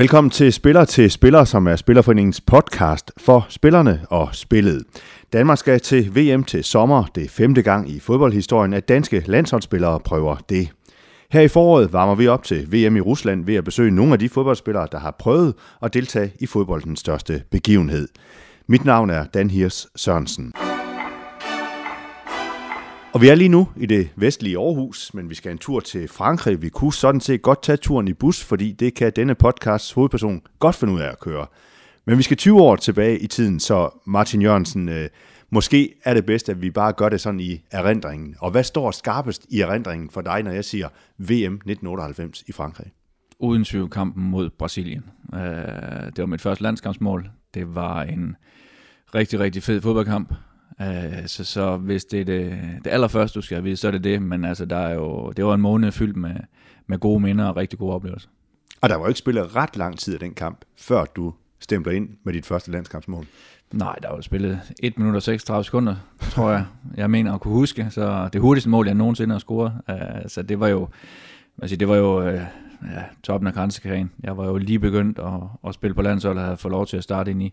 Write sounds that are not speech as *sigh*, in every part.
Velkommen til Spiller til Spiller, som er Spillerforeningens podcast for spillerne og spillet. Danmark skal til VM til sommer. Det er femte gang i fodboldhistorien, at danske landsholdsspillere prøver det. Her i foråret varmer vi op til VM i Rusland ved at besøge nogle af de fodboldspillere, der har prøvet at deltage i fodboldens største begivenhed. Mit navn er Dan Hirs Sørensen. Og vi er lige nu i det vestlige Aarhus, men vi skal en tur til Frankrig. Vi kunne sådan set godt tage turen i bus, fordi det kan denne podcasts hovedperson godt finde ud af at køre. Men vi skal 20 år tilbage i tiden, så Martin Jørgensen, øh, måske er det bedst, at vi bare gør det sådan i erindringen. Og hvad står skarpest i erindringen for dig, når jeg siger VM 1998 i Frankrig? Uden tvivl kampen mod Brasilien. Øh, det var mit første landskampsmål. Det var en rigtig, rigtig fed fodboldkamp. Øh, så, så hvis det er det, det allerførste, du skal have vide, så er det det. Men altså, der er jo, det var en måned fyldt med, med gode minder og rigtig gode oplevelser. Og der var jo ikke spillet ret lang tid af den kamp, før du stempler ind med dit første landskampsmål. Nej, der var spillet 1 minut og 36 sekunder, tror jeg, jeg mener at kunne huske. Så det hurtigste mål, jeg nogensinde har scoret. Uh, så det var jo, altså det var jo uh, ja, toppen af grænsekæren. Jeg var jo lige begyndt at, at spille på landsholdet og havde fået lov til at starte ind i,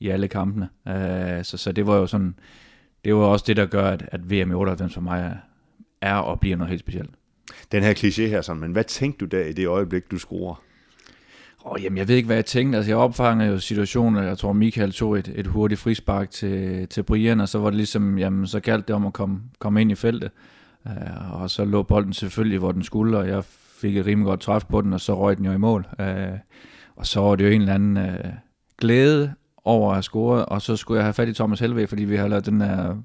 i alle kampene. Uh, så, så det var jo sådan, det var også det, der gør, at, at VM i 98 for mig er, er og bliver noget helt specielt. Den her kliché her, sådan, men hvad tænkte du der i det øjeblik, du scorer? Oh, jamen, jeg ved ikke, hvad jeg tænkte. Altså, jeg opfangede jo situationen, jeg tror, Michael tog et, et hurtigt frispark til, til Brian, og så var det ligesom, jamen, så galt det om at komme, komme ind i feltet. Uh, og så lå bolden selvfølgelig, hvor den skulle, og jeg fik et rimelig godt træf på den, og så røg den jo i mål. Uh, og så var det jo en eller anden uh, glæde over at have scoret, og så skulle jeg have fat i Thomas Helve, fordi vi har lavet den her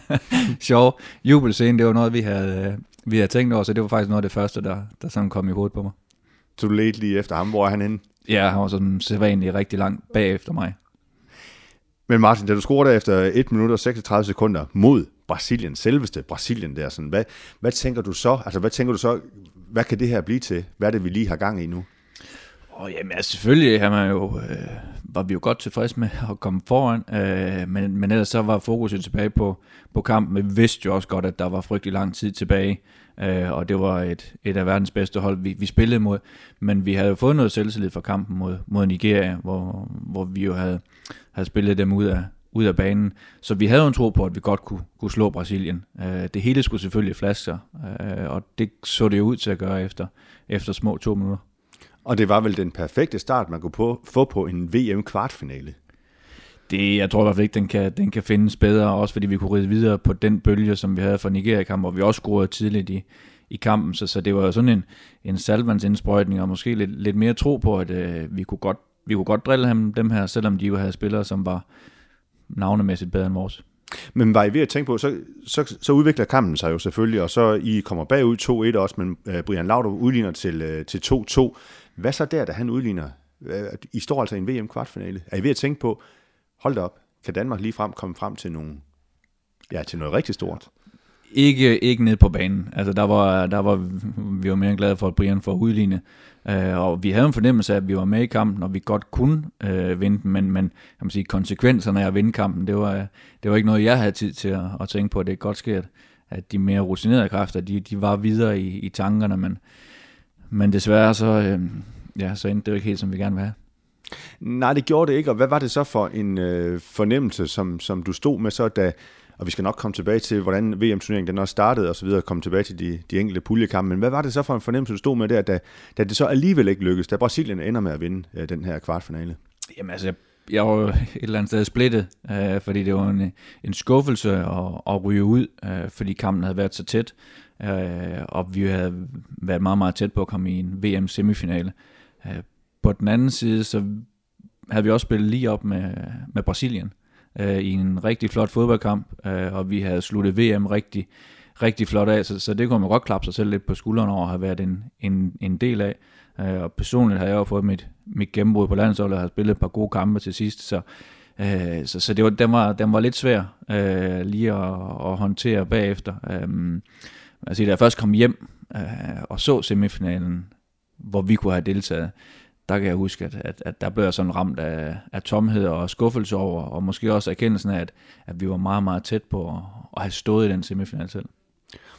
*laughs* sjove jubelscene. Det var noget, vi havde, vi havde tænkt over, så det var faktisk noget af det første, der, der sådan kom i hovedet på mig. Så du ledte lige efter ham. Hvor er han henne? Ja, han var sådan sædvanligt rigtig langt bagefter mig. Men Martin, da du scorede efter 1 minut og 36 sekunder mod Brasilien, selveste Brasilien der, sådan, hvad, hvad tænker du så? Altså, hvad tænker du så, hvad kan det her blive til? Hvad er det, vi lige har gang i nu? Oh, jamen, altså, selvfølgelig har man jo, øh, var vi jo godt tilfredse med at komme foran, øh, men, men ellers så var fokuset tilbage på, på kampen. Vi vidste jo også godt, at der var frygtelig lang tid tilbage, øh, og det var et, et af verdens bedste hold, vi, vi spillede mod. Men vi havde jo fået noget selvtillid fra kampen mod, mod Nigeria, hvor, hvor vi jo havde, havde spillet dem ud af, ud af banen. Så vi havde jo en tro på, at vi godt kunne, kunne slå Brasilien. Øh, det hele skulle selvfølgelig flaske øh, og det så det jo ud til at gøre efter, efter små to minutter. Og det var vel den perfekte start, man kunne på, få på en VM-kvartfinale. Det, jeg tror i hvert fald ikke, den kan, den kan findes bedre, også fordi vi kunne ride videre på den bølge, som vi havde fra Nigeria-kampen, hvor vi også scorede tidligt i, i kampen, så, så det var sådan en, en salvandsindsprøjtning, og måske lidt, lidt mere tro på, at øh, vi, kunne godt, vi kunne godt drille ham, dem her, selvom de jo havde spillere, som var navnemæssigt bedre end vores. Men var I ved at tænke på, så, så, så udvikler kampen sig jo selvfølgelig, og så I kommer bagud 2-1 også, men uh, Brian Laudrup udligner til, uh, til 2-2. Hvad så der, da han udligner? I står altså i en VM-kvartfinale. Er I ved at tænke på, hold da op, kan Danmark lige frem komme frem til, nogle, ja, til noget rigtig stort? Ikke, ikke ned på banen. Altså, der var, der var, vi var mere glade for, at Brian får udligne. Uh, øh, og vi havde en fornemmelse af, at vi var med i kampen, og vi godt kunne øh, vinde den, men, men jeg sige, konsekvenserne af at vinde kampen, det var, det var ikke noget, jeg havde tid til at, at tænke på. Det er godt sket, at, at de mere rutinerede kræfter, de, de var videre i, i tankerne, men, men desværre så, øh, ja, så endte det jo ikke helt, som vi gerne vil have. Nej, det gjorde det ikke, og hvad var det så for en øh, fornemmelse, som, som du stod med så, da, og vi skal nok komme tilbage til, hvordan VM-turneringen den også startede og så videre, komme tilbage til de, de enkelte puljekampe, men hvad var det så for en fornemmelse, du stod med der, da, da det så alligevel ikke lykkedes, da Brasilien ender med at vinde øh, den her kvartfinale? Jamen altså, jeg, jeg var jo et eller andet sted splittet, øh, fordi det var en, en skuffelse at, at ryge ud, øh, fordi kampen havde været så tæt øh, og vi havde været meget, meget tæt på at komme i en VM-semifinale. Øh, på den anden side, så havde vi også spillet lige op med, med Brasilien øh, i en rigtig flot fodboldkamp, øh, og vi havde sluttet VM rigtig, rigtig flot af, så, så det kunne man godt klappe sig selv lidt på skulderen over at have været en, en, en del af. Øh, og personligt har jeg jo fået mit, mit gennembrud på landsholdet og har spillet et par gode kampe til sidst, så, øh, så, så det var, den, var, den var lidt svær øh, lige at, at håndtere bagefter. Øh, Altså, da jeg først kom hjem øh, og så semifinalen, hvor vi kunne have deltaget, der kan jeg huske, at, at, at der blev jeg sådan ramt af, af tomhed og skuffelse over, og måske også erkendelsen af, at, at vi var meget, meget tæt på at, at have stået i den semifinal selv.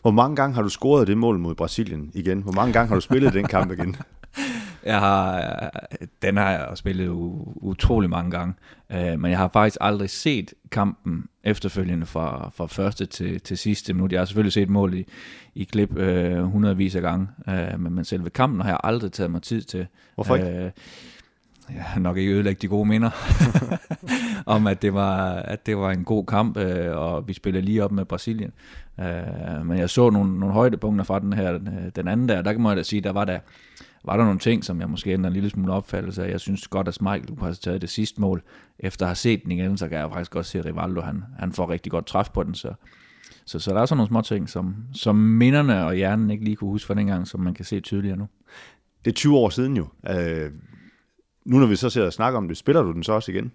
Hvor mange gange har du scoret det mål mod Brasilien igen? Hvor mange gange har du spillet den kamp igen? *laughs* jeg har, den har jeg spillet utrolig mange gange, øh, men jeg har faktisk aldrig set kampen efterfølgende fra, fra første til, til sidste minut. Jeg har selvfølgelig set mål i, i klip øh, hundredvis af gange, øh, men, men selve kampen har jeg aldrig taget mig tid til. Hvorfor ikke? Øh, jeg har nok ikke ødelægge de gode minder *laughs* om, at det var, at det var en god kamp, øh, og vi spillede lige op med Brasilien. Øh, men jeg så nogle, nogle højdepunkter fra den her, den anden der, der kan man da sige, der var der, var der nogle ting, som jeg måske ændrer en lille smule opfattelse af. Jeg synes godt, at Michael har taget det sidste mål. Efter at have set den igen, så kan jeg faktisk godt se, at Rivaldo han, han får rigtig godt træf på den. Så, så, så der er sådan nogle små ting, som, som minderne og hjernen ikke lige kunne huske fra dengang, som man kan se tydeligere nu. Det er 20 år siden jo. Øh, nu når vi så ser og snakker om det, spiller du den så også igen?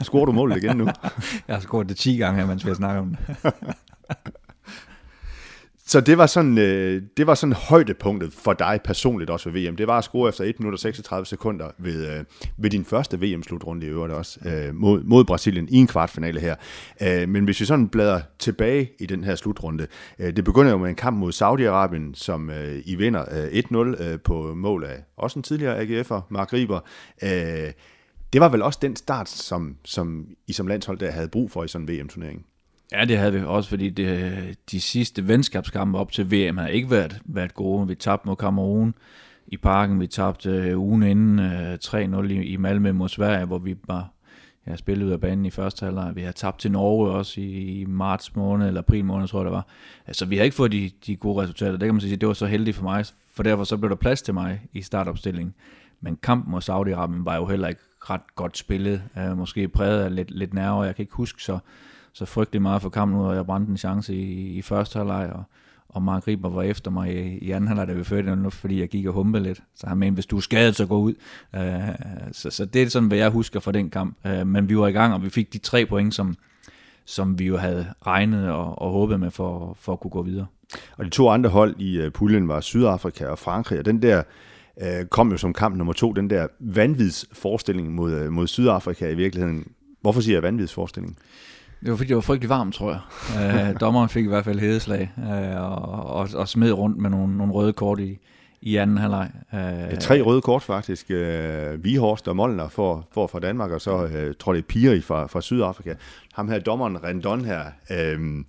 Scorer du målet igen nu? *laughs* jeg har scoret det 10 gange, mens vi har snakket om det. *laughs* Så det var sådan, øh, det var sådan højdepunktet for dig personligt også ved VM. Det var at score efter 1 minut og 36 sekunder ved, øh, ved din første VM-slutrunde i øvrigt også, øh, mod, mod Brasilien i en kvartfinale her. Øh, men hvis vi sådan bladrer tilbage i den her slutrunde, øh, det begynder jo med en kamp mod Saudi-Arabien, som øh, I vinder øh, 1-0 øh, på mål af også en tidligere AGF'er, Mark Riber. Øh, det var vel også den start, som, som I som landshold der havde brug for i sådan en VM-turnering? Ja, det havde vi også, fordi det, de sidste venskabskampe op til VM har ikke været, været gode. Vi tabte mod Kamerun i parken, vi tabte øh, ugen inden øh, 3-0 i, i Malmø mod Sverige, hvor vi bare ja, spillede ud af banen i første halvleg. Vi har tabt til Norge også i, i marts måned, eller april måned, tror jeg det var. Altså, vi har ikke fået de, de gode resultater. Det kan man sige, det var så heldigt for mig, for derfor så blev der plads til mig i startopstillingen. Men kampen mod Saudi-Arabien var jo heller ikke ret godt spillet. Uh, måske præget af lidt, lidt nerver, jeg kan ikke huske så så frygtelig meget for kampen ud, og jeg brændte en chance i, i første halvleg, og, og Mark Riber var efter mig i, i anden halvleg, da vi førte den, fordi jeg gik og humpede lidt. Så han mente, hvis du er skadet, så gå ud. Uh, så, så det er sådan, hvad jeg husker fra den kamp. Uh, men vi var i gang, og vi fik de tre point, som, som vi jo havde regnet og, og håbet med for, for at kunne gå videre. Og de to andre hold i øh, puljen var Sydafrika og Frankrig, og den der uh, kom jo som kamp nummer to, den der vanvidsforestilling mod, mod Sydafrika i virkeligheden. Hvorfor siger jeg vanvidsforestilling? Det var fordi, det var frygtelig varmt, tror jeg. øh, dommeren fik i hvert fald hedeslag øh, og, og, og smed rundt med nogle, nogle røde kort i, i anden halvleg. Øh, ja, tre røde kort faktisk. Øh, Vihorst og Molnar for, for fra Danmark, og så øh, tror det er Piri fra, fra Sydafrika. Ham her, dommeren Rendon her. Øh,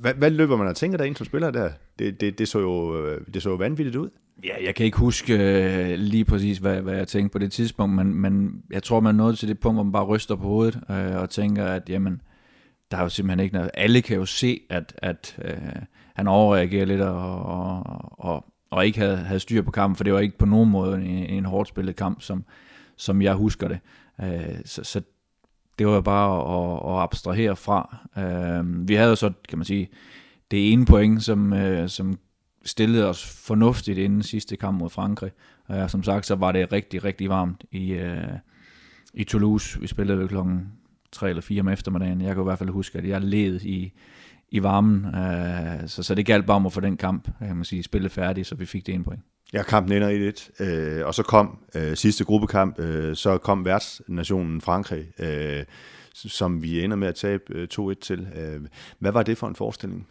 hvad, hvad løber man og tænker der ind som spiller der? Det, det, det, så jo, øh, det så jo vanvittigt ud. Ja, jeg kan ikke huske øh, lige præcis, hvad, hvad jeg tænkte på det tidspunkt, men, men jeg tror, man nåede til det punkt, hvor man bare ryster på hovedet øh, og tænker, at jamen, der er jo simpelthen ikke noget. Alle kan jo se, at, at øh, han overreagerer lidt og, og, og, og ikke havde, havde styr på kampen, for det var ikke på nogen måde en, en hårdt spillet kamp, som, som jeg husker det. Øh, så, så det var bare at, at abstrahere fra. Øh, vi havde jo så, kan man sige, det ene point, som, øh, som stillede os fornuftigt inden sidste kamp mod Frankrig. Og som sagt, så var det rigtig, rigtig varmt i, øh, i Toulouse. Vi spillede klokken 3 eller 4 om eftermiddagen. Jeg kan i hvert fald huske, at jeg led i, i varmen. Øh, så, så det galt bare om at få den kamp, kan man sige, spillet færdig, så vi fik det ene point. Ja, kampen ender i lidt, Øh, og så kom øh, sidste gruppekamp, øh, så kom værtsnationen Frankrig, øh, som vi ender med at tabe øh, 2-1 til. Øh, hvad var det for en forestilling?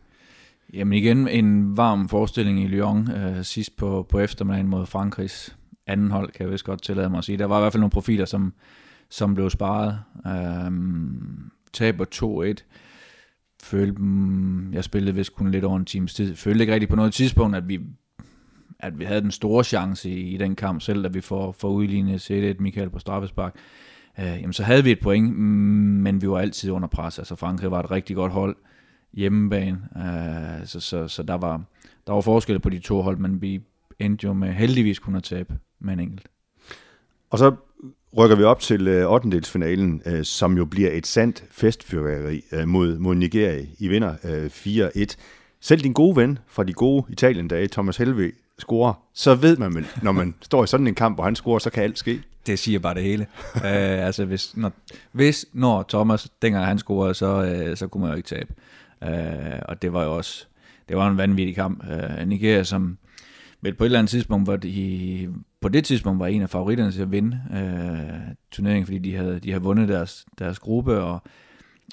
Jamen igen, en varm forestilling i Lyon øh, sidst på, på eftermiddagen mod Frankrigs anden hold, kan jeg vist godt tillade mig at sige. Der var i hvert fald nogle profiler, som, som blev sparet. Øh, taber 2-1. Følte, mm, jeg spillede vist kun lidt over en times tid. Følte ikke rigtig på noget tidspunkt, at vi, at vi havde den store chance i, i den kamp, selv da vi får, får udlignet 1 Michael på straffespark. Øh, jamen, så havde vi et point, mm, men vi var altid under pres. Altså Frankrig var et rigtig godt hold hjemmebane. øh, så, så, så der var, der var forskel på de to hold, men vi endte jo med heldigvis kun at tabe med en enkelt. Og så rykker vi op til øh, 8. øh, som jo bliver et sandt festfyrværkeri øh, mod, mod Nigeria. I vinder øh, 4-1. Selv din gode ven fra de gode Italien-dage, Thomas Helve, scorer, så ved man, når man *laughs* står i sådan en kamp, hvor han scorer, så kan alt ske. Det siger bare det hele. uh, altså, hvis når, hvis når Thomas, dengang han scorede, så, uh, så kunne man jo ikke tabe. Øh, og det var jo også det var en vanvittig kamp. Øh, Nigeria, som vel på et eller andet tidspunkt var de, på det tidspunkt var en af favoritterne til at vinde øh, turneringen, fordi de havde, de havde vundet deres, deres gruppe, og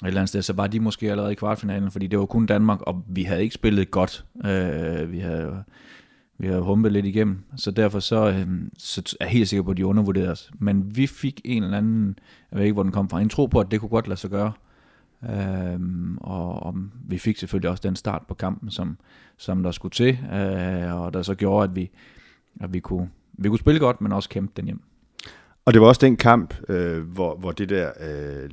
et eller andet sted, så var de måske allerede i kvartfinalen, fordi det var kun Danmark, og vi havde ikke spillet godt. Øh, vi havde vi har humpet lidt igennem, så derfor så, øh, så er jeg helt sikker på, at de undervurderes. os. Men vi fik en eller anden, jeg ved ikke, hvor den kom fra, en tro på, at det kunne godt lade sig gøre. Øhm, og, og vi fik selvfølgelig også den start på kampen, som, som der skulle til, øh, og der så gjorde, at vi, at vi, kunne, vi kunne spille godt, men også kæmpe den hjem. Og det var også den kamp, øh, hvor, hvor det der øh,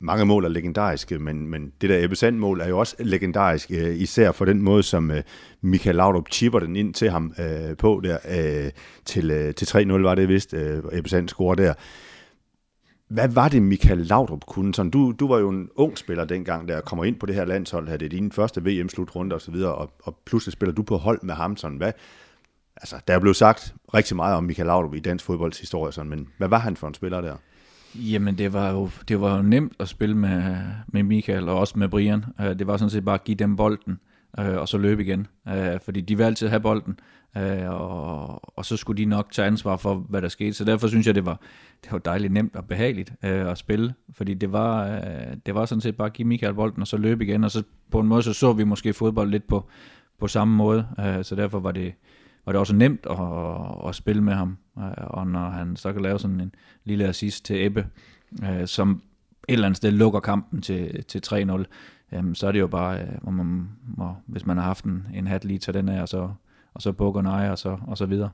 mange mål er legendariske, men, men det der Ebbe mål er jo også legendarisk, øh, især for den måde, som øh, Michael Laudrup chipper den ind til ham øh, på der, øh, til, øh, til 3-0 var det vist, øh, Ebbe Sand scorer der. Hvad var det, Michael Laudrup kunne? Sådan, du, du var jo en ung spiller dengang, der kommer ind på det her landshold, her det er din første VM-slutrunde og så videre, og, og pludselig spiller du på hold med ham. Sådan, hvad, altså, der er blevet sagt rigtig meget om Michael Laudrup i dansk fodbolds historie, sådan, men hvad var han for en spiller der? Jamen, det var jo, det var jo nemt at spille med, med Michael og også med Brian. Øh, det var sådan set bare at give dem bolden, øh, og så løbe igen. Øh, fordi de vil altid have bolden, og, og så skulle de nok tage ansvar for, hvad der skete. Så derfor synes jeg, det var, det var dejligt nemt og behageligt at spille. Fordi det var, det var sådan set bare at give Michael bolden, og så løbe igen. Og så på en måde, så så vi måske fodbold lidt på, på samme måde. Så derfor var det, var det også nemt at, at spille med ham. Og når han så kan lave sådan en lille assist til Ebbe, øh, som et eller andet sted lukker kampen til, til 3-0, jamen, øh, så er det jo bare, øh, hvor man må, hvis man har haft en, en hat lige til den af, og så, og så bukker nej, og så, og så videre.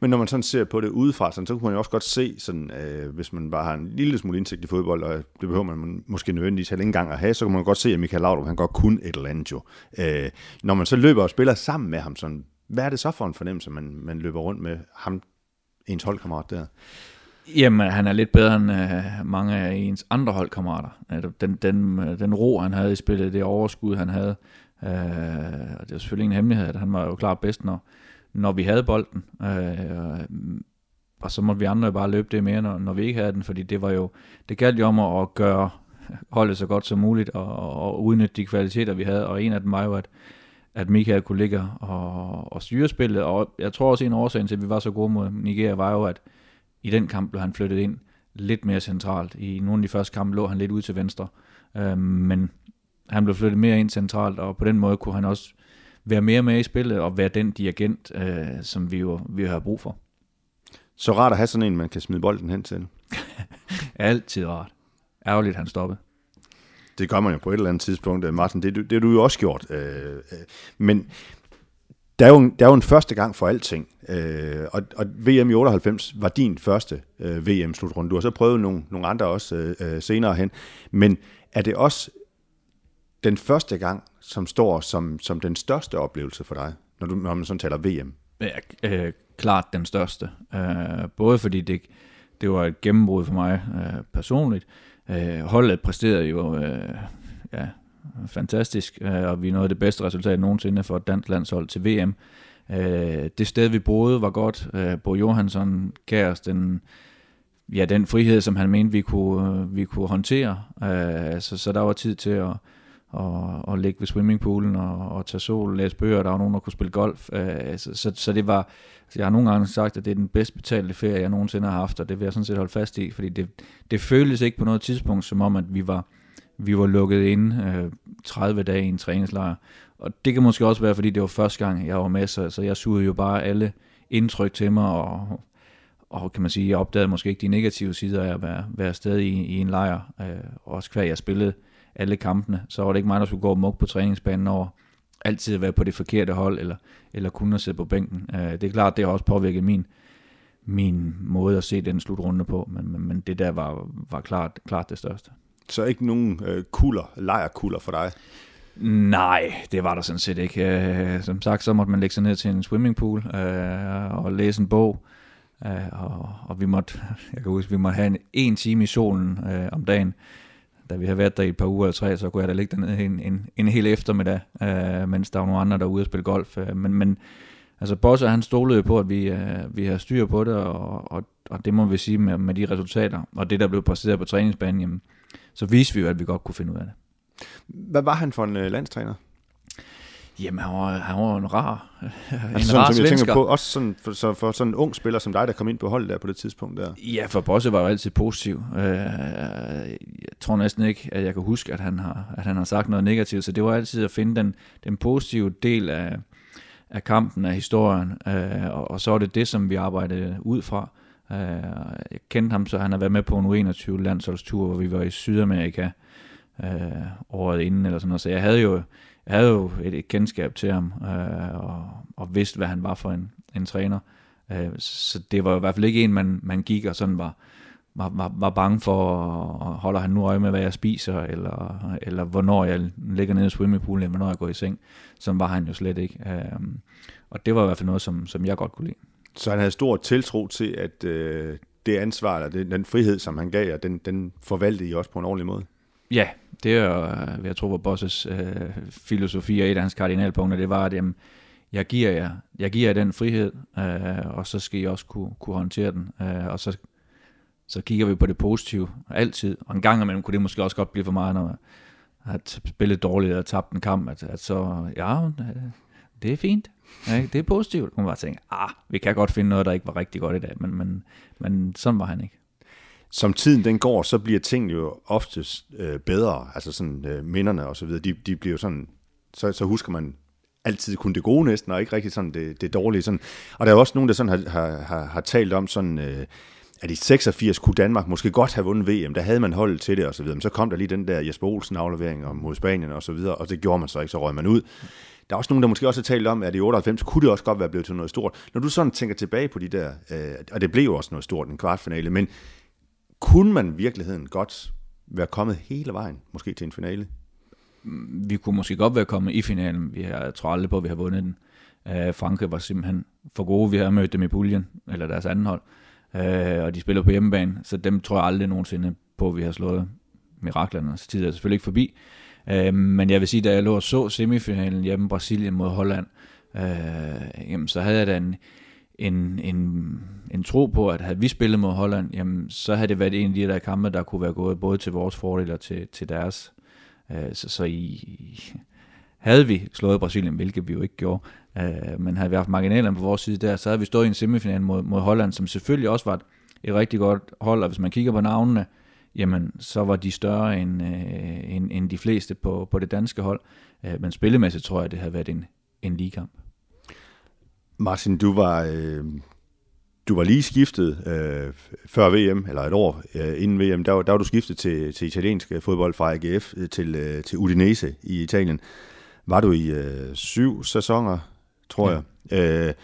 Men når man sådan ser på det udefra, sådan, så kunne man jo også godt se, sådan, øh, hvis man bare har en lille smule indsigt i fodbold, og det behøver man måske nødvendigvis heller ikke engang at have, så kan man godt se, at Michael Laudrup, han godt kun et eller andet jo. Øh, når man så løber og spiller sammen med ham, sådan, hvad er det så for en fornemmelse, man, man løber rundt med ham, ens holdkammerat der? Jamen, han er lidt bedre end øh, mange af ens andre holdkammerater. Øh, den, den, øh, den ro, han havde i spillet, det overskud, han havde, uh, det er selvfølgelig en hemmelighed, at han var jo klart bedst, når, når vi havde bolden. Øh, og så måtte vi andre bare løbe det mere, når, når vi ikke havde den, fordi det var jo, det galt jo om at gøre holdet så godt som muligt, og, og udnytte de kvaliteter, vi havde, og en af dem var jo, at at Michael kunne ligge og, og styre spillet, og jeg tror også en årsag til, at vi var så gode mod Nigeria, var jo, at i den kamp blev han flyttet ind lidt mere centralt. I nogle af de første kampe lå han lidt ud til venstre, øh, men han blev flyttet mere ind centralt, og på den måde kunne han også være mere med i spillet og være den dirigent, øh, som vi jo vi har brug for. Så rart at have sådan en, man kan smide bolden hen til. *laughs* Altid rart. Ærgerligt, han stoppede. Det gør man jo på et eller andet tidspunkt, øh, Martin. Det, det har du jo også gjort. Øh, øh, men der er, jo en, der er jo en første gang for alting. Øh, og, og VM i 98 var din første øh, VM-slutrunde. Du har så prøvet nogle, nogle andre også øh, øh, senere hen. Men er det også den første gang, som står som, som den største oplevelse for dig, når, du, når man sådan taler VM? Ja, øh, klart den største. Øh, både fordi det, det var et gennembrud for mig øh, personligt, Øh, Øh, holdet præsterede jo øh, ja, fantastisk, øh, og vi nåede det bedste resultat nogensinde for et dansk landshold til VM. Øh, det sted, vi boede, var godt. Øh, Bo Johansson gav os den, ja, den frihed, som han mente, vi kunne, øh, vi kunne håndtere. Øh, så, så der var tid til at, og, og ligge ved swimmingpoolen og, og tage sol, læse bøger, der var nogen, der kunne spille golf. Øh, så, så, så det var, så jeg har nogle gange sagt, at det er den bedst betalte ferie, jeg nogensinde har haft, og det vil jeg sådan set holde fast i, fordi det, det føltes ikke på noget tidspunkt, som om, at vi var, vi var lukket ind øh, 30 dage i en træningslejr. Og det kan måske også være, fordi det var første gang, jeg var med, så, så jeg sugede jo bare alle indtryk til mig, og, og kan man sige, jeg opdagede måske ikke de negative sider af at være, være afsted i, i en lejr, øh, også hver jeg spillede alle kampene, så var det ikke mig, der skulle gå muk på træningsbanen over altid at være på det forkerte hold, eller, eller kun at sidde på bænken. Uh, det er klart, det har også påvirket min, min måde at se den slutrunde på, men, men, men det der var, var klart, klart det største. Så ikke nogen øh, kulder, lejrkulder for dig? Nej, det var der sådan set ikke. Uh, som sagt, så måtte man lægge sig ned til en swimmingpool uh, og læse en bog. Uh, og, og vi måtte, *laughs* jeg kan huske, vi måtte have en, en time i solen uh, om dagen da vi har været der i et par uger eller tre, så kunne jeg da ligge dernede en, en, en hel eftermiddag, øh, mens der var nogle andre, der var ude og spille golf. Øh, men, men altså Bosse, han stolede på, at vi, øh, vi har styr på det, og, og, og det må vi sige med, med de resultater, og det, der blev præsteret på træningsbanen, jamen, så viste vi jo, at vi godt kunne finde ud af det. Hvad var han for en øh, landstræner? Jamen, han var, han var en rar, en altså, sådan, rar som jeg tænker på, også sådan, for, så for sådan en ung spiller som dig, der kom ind på holdet der på det tidspunkt der. Ja, for Bosse var jo altid positiv. Øh, jeg tror næsten ikke, at jeg kan huske, at han har, at han har sagt noget negativt, så det var altid at finde den, den positive del af, af kampen, af historien, øh, og, og så er det det, som vi arbejdede ud fra. Øh, jeg kendte ham, så han har været med på en U21 landsholdstur, hvor vi var i Sydamerika øh, året inden, eller sådan noget. Så jeg havde jo, jeg havde jo et, et kendskab til ham, øh, og, og vidste, hvad han var for en, en træner. Øh, så det var i hvert fald ikke en, man, man gik og sådan var, var, var, var bange for, holder han nu øje med, hvad jeg spiser, eller, eller hvornår jeg ligger nede i swimmingpoolen, eller hvornår jeg går i seng. Sådan var han jo slet ikke. Øh, og det var i hvert fald noget, som, som jeg godt kunne lide. Så han havde stor tiltro til, at øh, det ansvar, eller den, den frihed, som han gav jer, den, den forvaltede I også på en ordentlig måde? Ja, det er, øh, jeg tror, var Bosses øh, filosofi og et af hans kardinalpunkter, det var, at jamen, jeg giver jer, jeg giver jer den frihed, øh, og så skal I også kunne, kunne håndtere den. Øh, og så, så kigger vi på det positive altid. Og en gang imellem kunne det måske også godt blive for meget, når at spille dårligt og tabt en kamp, at, at så, ja, øh, det er fint. Ja, det er positivt. Hun var tænke, ah, vi kan godt finde noget, der ikke var rigtig godt i dag, men, men, men sådan var han ikke. Som tiden den går, så bliver tingene jo oftest øh, bedre, altså sådan øh, minderne og så videre, de, de bliver jo sådan, så, så husker man altid kun det gode næsten, og ikke rigtig sådan det, det dårlige. Sådan. Og der er også nogen, der sådan har, har, har, har talt om sådan, øh, at i 86 kunne Danmark måske godt have vundet VM, der havde man holdet til det og så videre. Men så kom der lige den der Jesper Olsen aflevering mod Spanien og så videre, og det gjorde man så ikke, så røg man ud. Der er også nogen, der måske også har talt om, at i 98 kunne det også godt være blevet til noget stort. Når du sådan tænker tilbage på de der, øh, og det blev jo også noget stort, en kvartfinale, men kunne man i virkeligheden godt være kommet hele vejen, måske til en finale? Vi kunne måske godt være kommet i finalen. Vi har, jeg tror aldrig på, at vi har vundet den. Øh, Frankrig var simpelthen for gode. Vi har mødt dem i puljen, eller deres anden hold. Øh, og de spiller på hjemmebane, så dem tror jeg aldrig nogensinde på, at vi har slået miraklernes tid er selvfølgelig ikke forbi. Øh, men jeg vil sige, da jeg lå og så semifinalen hjemme Brasilien mod Holland, øh, jamen, så havde jeg da en, en, en, en tro på, at havde vi spillet mod Holland, jamen, så havde det været en af de der kampe, der kunne være gået både til vores fordel og til, til deres. Øh, så, så i, havde vi slået Brasilien, hvilket vi jo ikke gjorde, øh, men havde vi haft marginalerne på vores side der, så havde vi stået i en semifinal mod, mod Holland, som selvfølgelig også var et, et rigtig godt hold, og hvis man kigger på navnene, jamen så var de større end, øh, end, end de fleste på, på det danske hold. Øh, men spillemæssigt tror jeg, det havde været en, en ligekamp. Martin, du var, øh, du var lige skiftet øh, før VM, eller et år øh, inden VM, der, der var du skiftet til, til italiensk fodbold fra AGF til, øh, til Udinese i Italien. Var du i øh, syv sæsoner, tror ja. jeg, øh,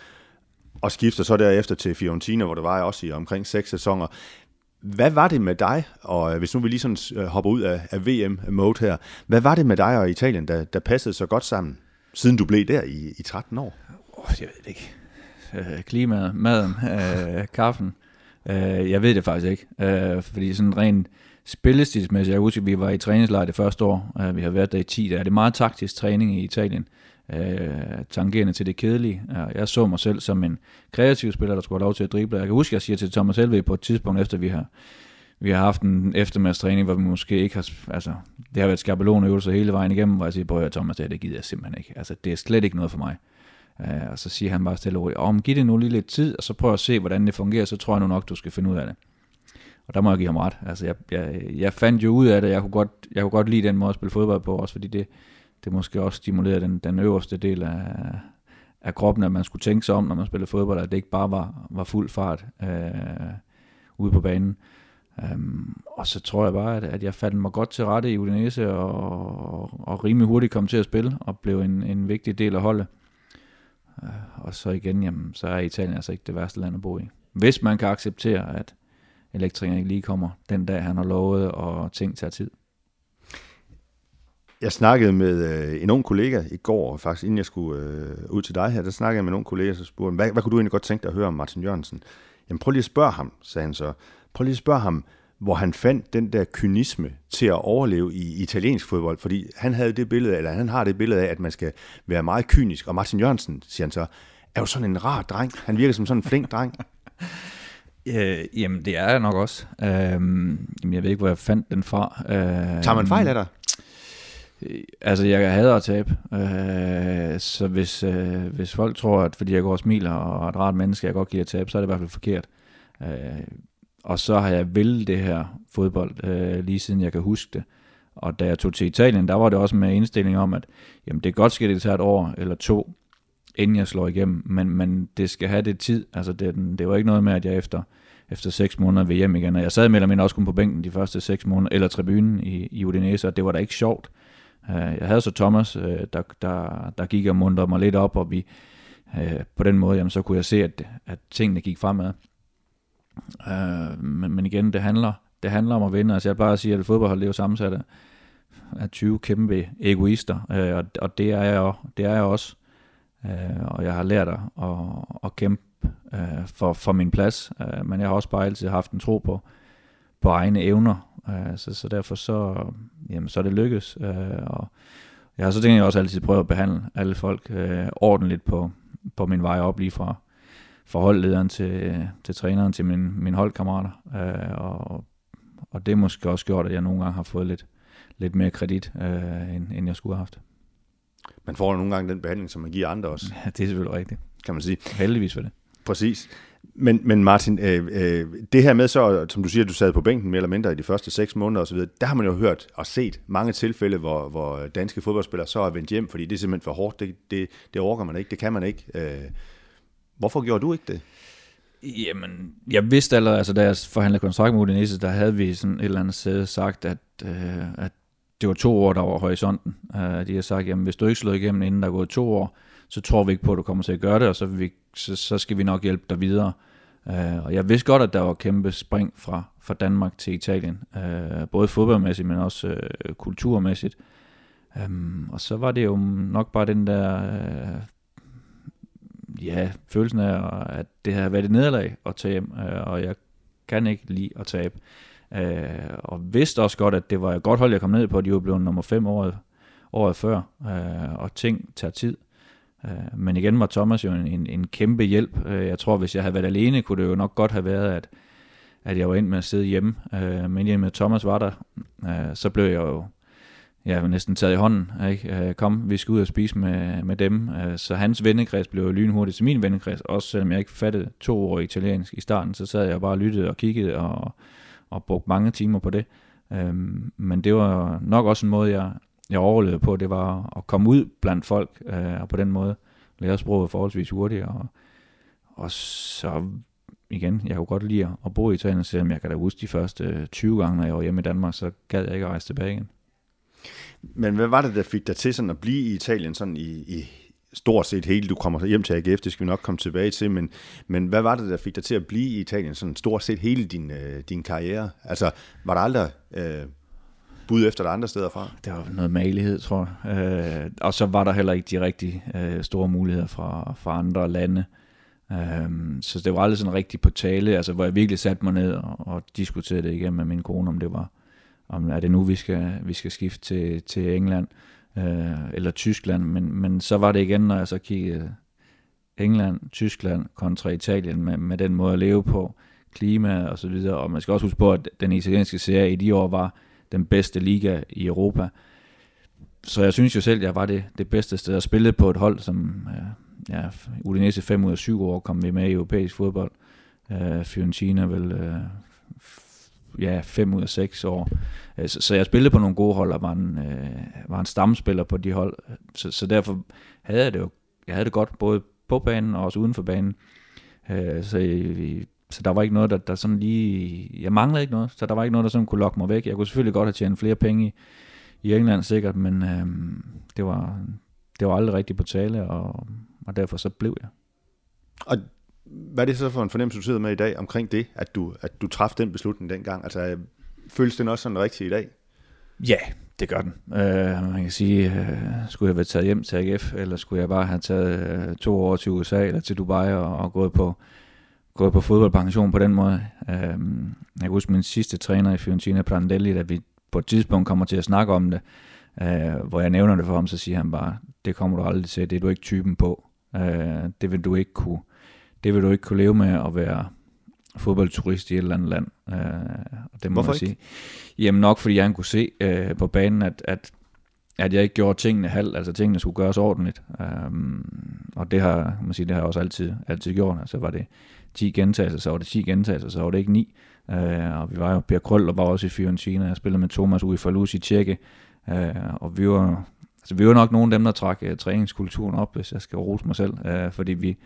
og skifter så derefter til Fiorentina, hvor det var også i omkring seks sæsoner. Hvad var det med dig, og hvis nu vi lige sådan hopper ud af, af VM-mode her, hvad var det med dig og Italien, der, der passede så godt sammen, siden du blev der i, i 13 år? Jeg ved det ikke. Øh, klimaet, maden, øh, kaffen. Øh, jeg ved det faktisk ikke. Øh, fordi sådan rent spillestilsmæssigt, jeg husker, at vi var i træningslejr det første år. Øh, vi har været der i 10 dage. Det er meget taktisk træning i Italien. Øh, tangerende til det kedelige. Øh, jeg så mig selv som en kreativ spiller, der skulle have lov til at drible. Jeg kan huske, at jeg siger til Thomas Helve på et tidspunkt, efter vi har vi har haft en eftermiddagstræning, hvor vi måske ikke har, altså, det har været skabelonøvelser hele vejen igennem, hvor jeg siger, at Thomas, det, det gider jeg simpelthen ikke. Altså, det er slet ikke noget for mig. Øh, og så siger han bare stille og roligt, om giv det nu lige lidt tid, og så prøv at se, hvordan det fungerer, så tror jeg nu nok, du skal finde ud af det. Og der må jeg give ham ret. Altså, jeg, jeg, jeg fandt jo ud af det, jeg kunne, godt, jeg kunne godt lide den måde at spille fodbold på, også fordi det, det måske også stimulerede den, den øverste del af, af kroppen, at man skulle tænke sig om, når man spillede fodbold, at det ikke bare var, var fuld fart øh, ude på banen. Um, og så tror jeg bare, at, at jeg fandt mig godt til rette i Udinese, og, og, og rimelig hurtigt kom til at spille, og blev en, en vigtig del af holdet. Øh, og så igen, jamen, så er Italien altså ikke det værste land at bo i. Hvis man kan acceptere, at elektrikeren ikke lige kommer den dag, han har lovet, og ting tager tid. Jeg snakkede med øh, en ung kollega i går, faktisk inden jeg skulle øh, ud til dig her, der snakkede jeg med en ung kollega, så spurgte hvad, hvad kunne du egentlig godt tænke dig at høre om Martin Jørgensen? Jamen prøv lige at spørge ham, sagde han så. Prøv lige at spørge ham, hvor han fandt den der kynisme til at overleve i italiensk fodbold, fordi han havde det billede, eller han har det billede af, at man skal være meget kynisk, og Martin Jørgensen, siger han så, er jo sådan en rar dreng. Han virker som sådan en flink dreng. *laughs* Øh, jamen, det er jeg nok også. Øh, jeg ved ikke, hvor jeg fandt den fra. Øh, Tager man fejl af dig? Øh, altså, jeg hader at tabe. Øh, så hvis, øh, hvis folk tror, at fordi jeg går og smiler og er et rart menneske, jeg godt giver at tabe, så er det i hvert fald forkert. Øh, og så har jeg vel det her fodbold, øh, lige siden jeg kan huske det. Og da jeg tog til Italien, der var det også med indstilling om, at jamen, det er godt ske, at det tager et år eller to, inden jeg slår igennem, men, men det skal have det tid. Altså det, det var ikke noget med, at jeg efter, efter seks måneder ved hjem igen. Og jeg sad mellem mindre også kun på bænken de første seks måneder, eller tribunen i, i Udinese, og det var da ikke sjovt. Øh, jeg havde så Thomas, øh, der, der, der gik og mundrede mig lidt op, og vi øh, på den måde, jamen, så kunne jeg se, at, at tingene gik fremad. Øh, men, men igen, det handler, det handler om at vinde. Altså jeg bare sige, at fodboldhold det er jo sammensat af, af 20 kæmpe egoister, øh, og, og det er jeg, det er jeg også. Øh, og jeg har lært at, at, at kæmpe øh, for, for min plads, øh, men jeg har også bare altid haft en tro på, på egne evner, øh, så, så derfor så, jamen, så er det lykkes. Øh, og jeg har så tænkt, jeg også altid prøvet at behandle alle folk øh, ordentligt på, på min vej op lige fra, fra holdlederen til, til træneren, til min, mine holdkammerater. Øh, og, og det måske også gjort, at jeg nogle gange har fået lidt, lidt mere kredit, øh, end, end jeg skulle have haft. Man får nogle gange den behandling, som man giver andre også. Ja, det er selvfølgelig rigtigt. Kan man sige. Heldigvis for det. Præcis. Men, men Martin, øh, øh, det her med så, som du siger, du sad på bænken mere eller mindre i de første seks måneder osv., der har man jo hørt og set mange tilfælde, hvor, hvor danske fodboldspillere så er vendt hjem, fordi det er simpelthen for hårdt, det, det, det orker man ikke, det kan man ikke. Øh, Hvorfor gjorde du ikke det? Jamen, jeg vidste allerede, altså da jeg forhandlede kontrakt med Udinese, der havde vi sådan et eller andet sted sagt, at, øh, at det var to år, der var horisonten. Uh, de har sagt, jamen hvis du ikke slår igennem, inden der er gået to år, så tror vi ikke på, at du kommer til at gøre det, og så, vi, så, så skal vi nok hjælpe dig videre. Uh, og jeg vidste godt, at der var kæmpe spring fra, fra Danmark til Italien, uh, både fodboldmæssigt, men også uh, kulturmæssigt. Um, og så var det jo nok bare den der uh, ja, følelsen af, at det har været et nederlag at tage hjem, øh, og jeg kan ikke lide at tabe. Øh, og vidste også godt, at det var et godt hold, jeg kom ned på. De var blevet nummer 5 året, året før, øh, og ting tager tid. Øh, men igen var Thomas jo en, en, en kæmpe hjælp. Øh, jeg tror, hvis jeg havde været alene, kunne det jo nok godt have været, at, at jeg var ind med at sidde hjemme. Øh, men i med Thomas var der, så blev jeg jo ja, var næsten taget i hånden. Ikke? Øh, kom, vi skal ud og spise med, med dem. Øh, så hans vennekreds blev lynhurtigt til min vennekreds, også selvom jeg ikke fattede to år italiensk i starten, så sad jeg bare og lyttede og kiggede og, og brugte mange timer på det. Øhm, men det var nok også en måde, jeg, jeg overlevede på, det var at komme ud blandt folk, øh, og på den måde lære sproget forholdsvis hurtigt, og, og så igen, jeg kunne godt lide at bo i Italien, selvom jeg kan da huske de første 20 gange, når jeg var hjemme i Danmark, så gad jeg ikke at rejse tilbage igen. Men hvad var det, der fik dig til sådan at blive i Italien sådan i, i stort set hele, du kommer hjem til AGF, det skal vi nok komme tilbage til, men, men hvad var det, der fik dig til at blive i Italien sådan stort set hele din, øh, din karriere? Altså, var der aldrig øh, bud efter dig andre steder fra? Det var noget malighed, tror jeg. Øh, og så var der heller ikke de rigtig øh, store muligheder fra, fra andre lande. Øh, så det var aldrig sådan rigtig på tale, altså hvor jeg virkelig satte mig ned og, og diskuterede det igen med min kone, om det var, om er det nu, vi skal, vi skal skifte til, til England øh, eller Tyskland, men, men så var det igen, når jeg så kiggede England, Tyskland kontra Italien med, med den måde at leve på, klima og så videre, og man skal også huske på, at den italienske serie i de år var den bedste liga i Europa. Så jeg synes jo selv, at jeg var det, det bedste sted at spille på et hold, som øh, ja, Udinese 5 ud af 7 år kom vi med i europæisk fodbold. Øh, Fiorentina vel øh, ja, fem ud af seks år. Øh, så, så jeg spillede på nogle gode hold, og var en, øh, var en stamspiller på de hold. Så, så derfor havde jeg det jo jeg havde det godt, både på banen og også uden for banen. Øh, så, øh, så der var ikke noget, der, der sådan lige... Jeg manglede ikke noget, så der var ikke noget, der sådan kunne lokke mig væk. Jeg kunne selvfølgelig godt have tjent flere penge i, i England sikkert, men øh, det, var, det var aldrig rigtigt på tale, og, og derfor så blev jeg. Og hvad er det så for en fornemmelse, du sidder med i dag omkring det, at du, at du træffede den beslutning dengang? Altså, føles den også sådan rigtig i dag? Ja, det gør den. Uh, man kan sige, uh, skulle jeg være taget hjem til AGF, eller skulle jeg bare have taget uh, to år til USA eller til Dubai og, og gået på gået på fodboldpension på den måde. Uh, jeg kan huske min sidste træner i Fiorentina, Prandelli, da vi på et tidspunkt kommer til at snakke om det, uh, hvor jeg nævner det for ham, så siger han bare, det kommer du aldrig til, det er du ikke typen på. Uh, det vil du ikke kunne det vil du ikke kunne leve med at være fodboldturist i et eller andet land. Øh, og det må Hvorfor jeg sige. Jamen nok fordi jeg kunne se øh, på banen, at, at, at jeg ikke gjorde tingene halvt, altså tingene skulle gøres ordentligt. Um, og det har, man sige, det har jeg også altid, altid gjort. Altså var det 10 gentagelser, så var det 10 gentagelser, så var det ikke 9. Uh, og vi var jo, Per Krøll var også i Fiorentina, jeg spillede med Thomas ude i Falus i Tjekke, uh, og vi var altså, vi jo nok nogle af dem, der trak uh, træningskulturen op, hvis jeg skal rose mig selv, uh, fordi vi,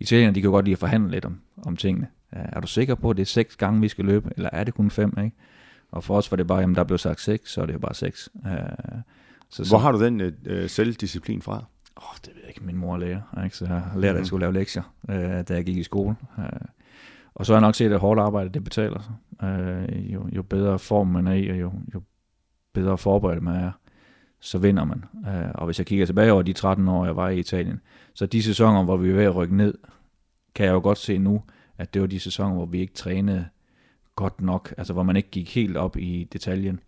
italienerne, de kan godt lide at forhandle lidt om, om tingene. Er du sikker på, at det er seks gange, vi skal løbe, eller er det kun fem, ikke? Og for os var det bare, jamen der blev sagt seks, så er det jo bare seks. Uh, så, Hvor har du den uh, selvdisciplin fra? Åh, oh, det ved jeg ikke. Min mor er lærer, ikke? så jeg har lært, at jeg skulle lave lektier, uh, da jeg gik i skole. Uh, og så har jeg nok set, at hårdt arbejde, det betaler sig. Uh, jo, jo bedre form man er i, og jo, jo bedre forberedt man er, så vinder man. Uh, og hvis jeg kigger tilbage over de 13 år, jeg var i Italien, så de sæsoner, hvor vi er ved at rykke ned, kan jeg jo godt se nu, at det var de sæsoner, hvor vi ikke trænede godt nok, altså hvor man ikke gik helt op i detaljen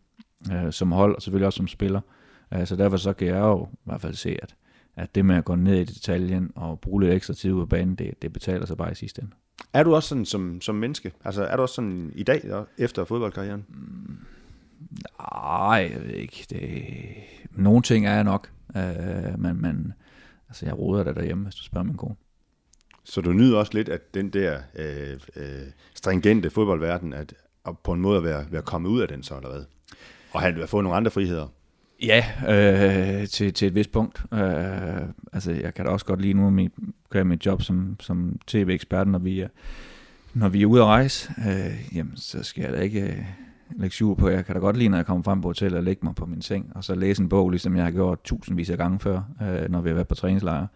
uh, som hold, og selvfølgelig også som spiller. Uh, så derfor så kan jeg jo i hvert fald se, at, at det med at gå ned i detaljen og bruge lidt ekstra tid ud af banen, det, det betaler sig bare i sidste ende. Er du også sådan som, som menneske? Altså er du også sådan i dag, efter fodboldkarrieren? Mm, nej, jeg ved ikke. Det, nogle ting er jeg nok, øh, men, men altså, jeg roder der derhjemme, hvis du spørger min kone. Så du nyder også lidt, at den der øh, øh, stringente fodboldverden, at, at på en måde at være, være kommet ud af den så, eller hvad? Og have fået nogle andre friheder? Ja, øh, til, til et vist punkt. Øh, altså, jeg kan da også godt lide nu, mit, gøre mit job som, som tv-ekspert, når vi er, når vi er ude at rejse. Øh, jamen, så skal jeg da ikke øh, lægge syv på. Jeg kan da godt lide, når jeg kommer frem på hotellet og lægge mig på min seng, og så læse en bog, ligesom jeg har gjort tusindvis af gange før, øh, når vi har været på træningslejre.